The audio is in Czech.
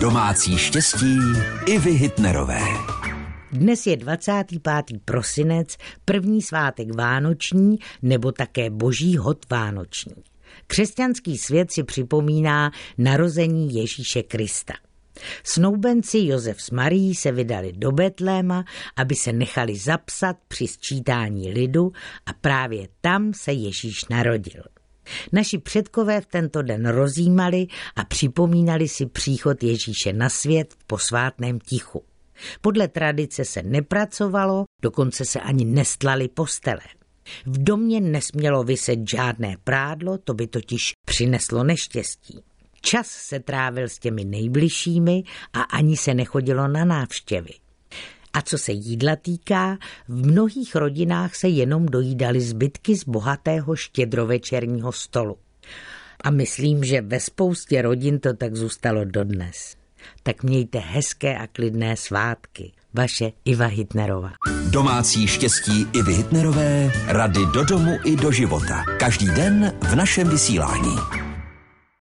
Domácí štěstí i vy Hitnerové. Dnes je 25. prosinec, první svátek Vánoční nebo také Boží hod Vánoční. Křesťanský svět si připomíná narození Ježíše Krista. Snoubenci Josef s Marí se vydali do Betléma, aby se nechali zapsat při sčítání lidu a právě tam se Ježíš narodil. Naši předkové v tento den rozjímali a připomínali si příchod Ježíše na svět v posvátném tichu. Podle tradice se nepracovalo, dokonce se ani nestlali postele. V domě nesmělo vyset žádné prádlo, to by totiž přineslo neštěstí. Čas se trávil s těmi nejbližšími a ani se nechodilo na návštěvy. A co se jídla týká, v mnohých rodinách se jenom dojídaly zbytky z bohatého štědrovečerního stolu. A myslím, že ve spoustě rodin to tak zůstalo dodnes. Tak mějte hezké a klidné svátky. Vaše Iva Hitnerová. Domácí štěstí Ivy Hitnerové, rady do domu i do života. Každý den v našem vysílání.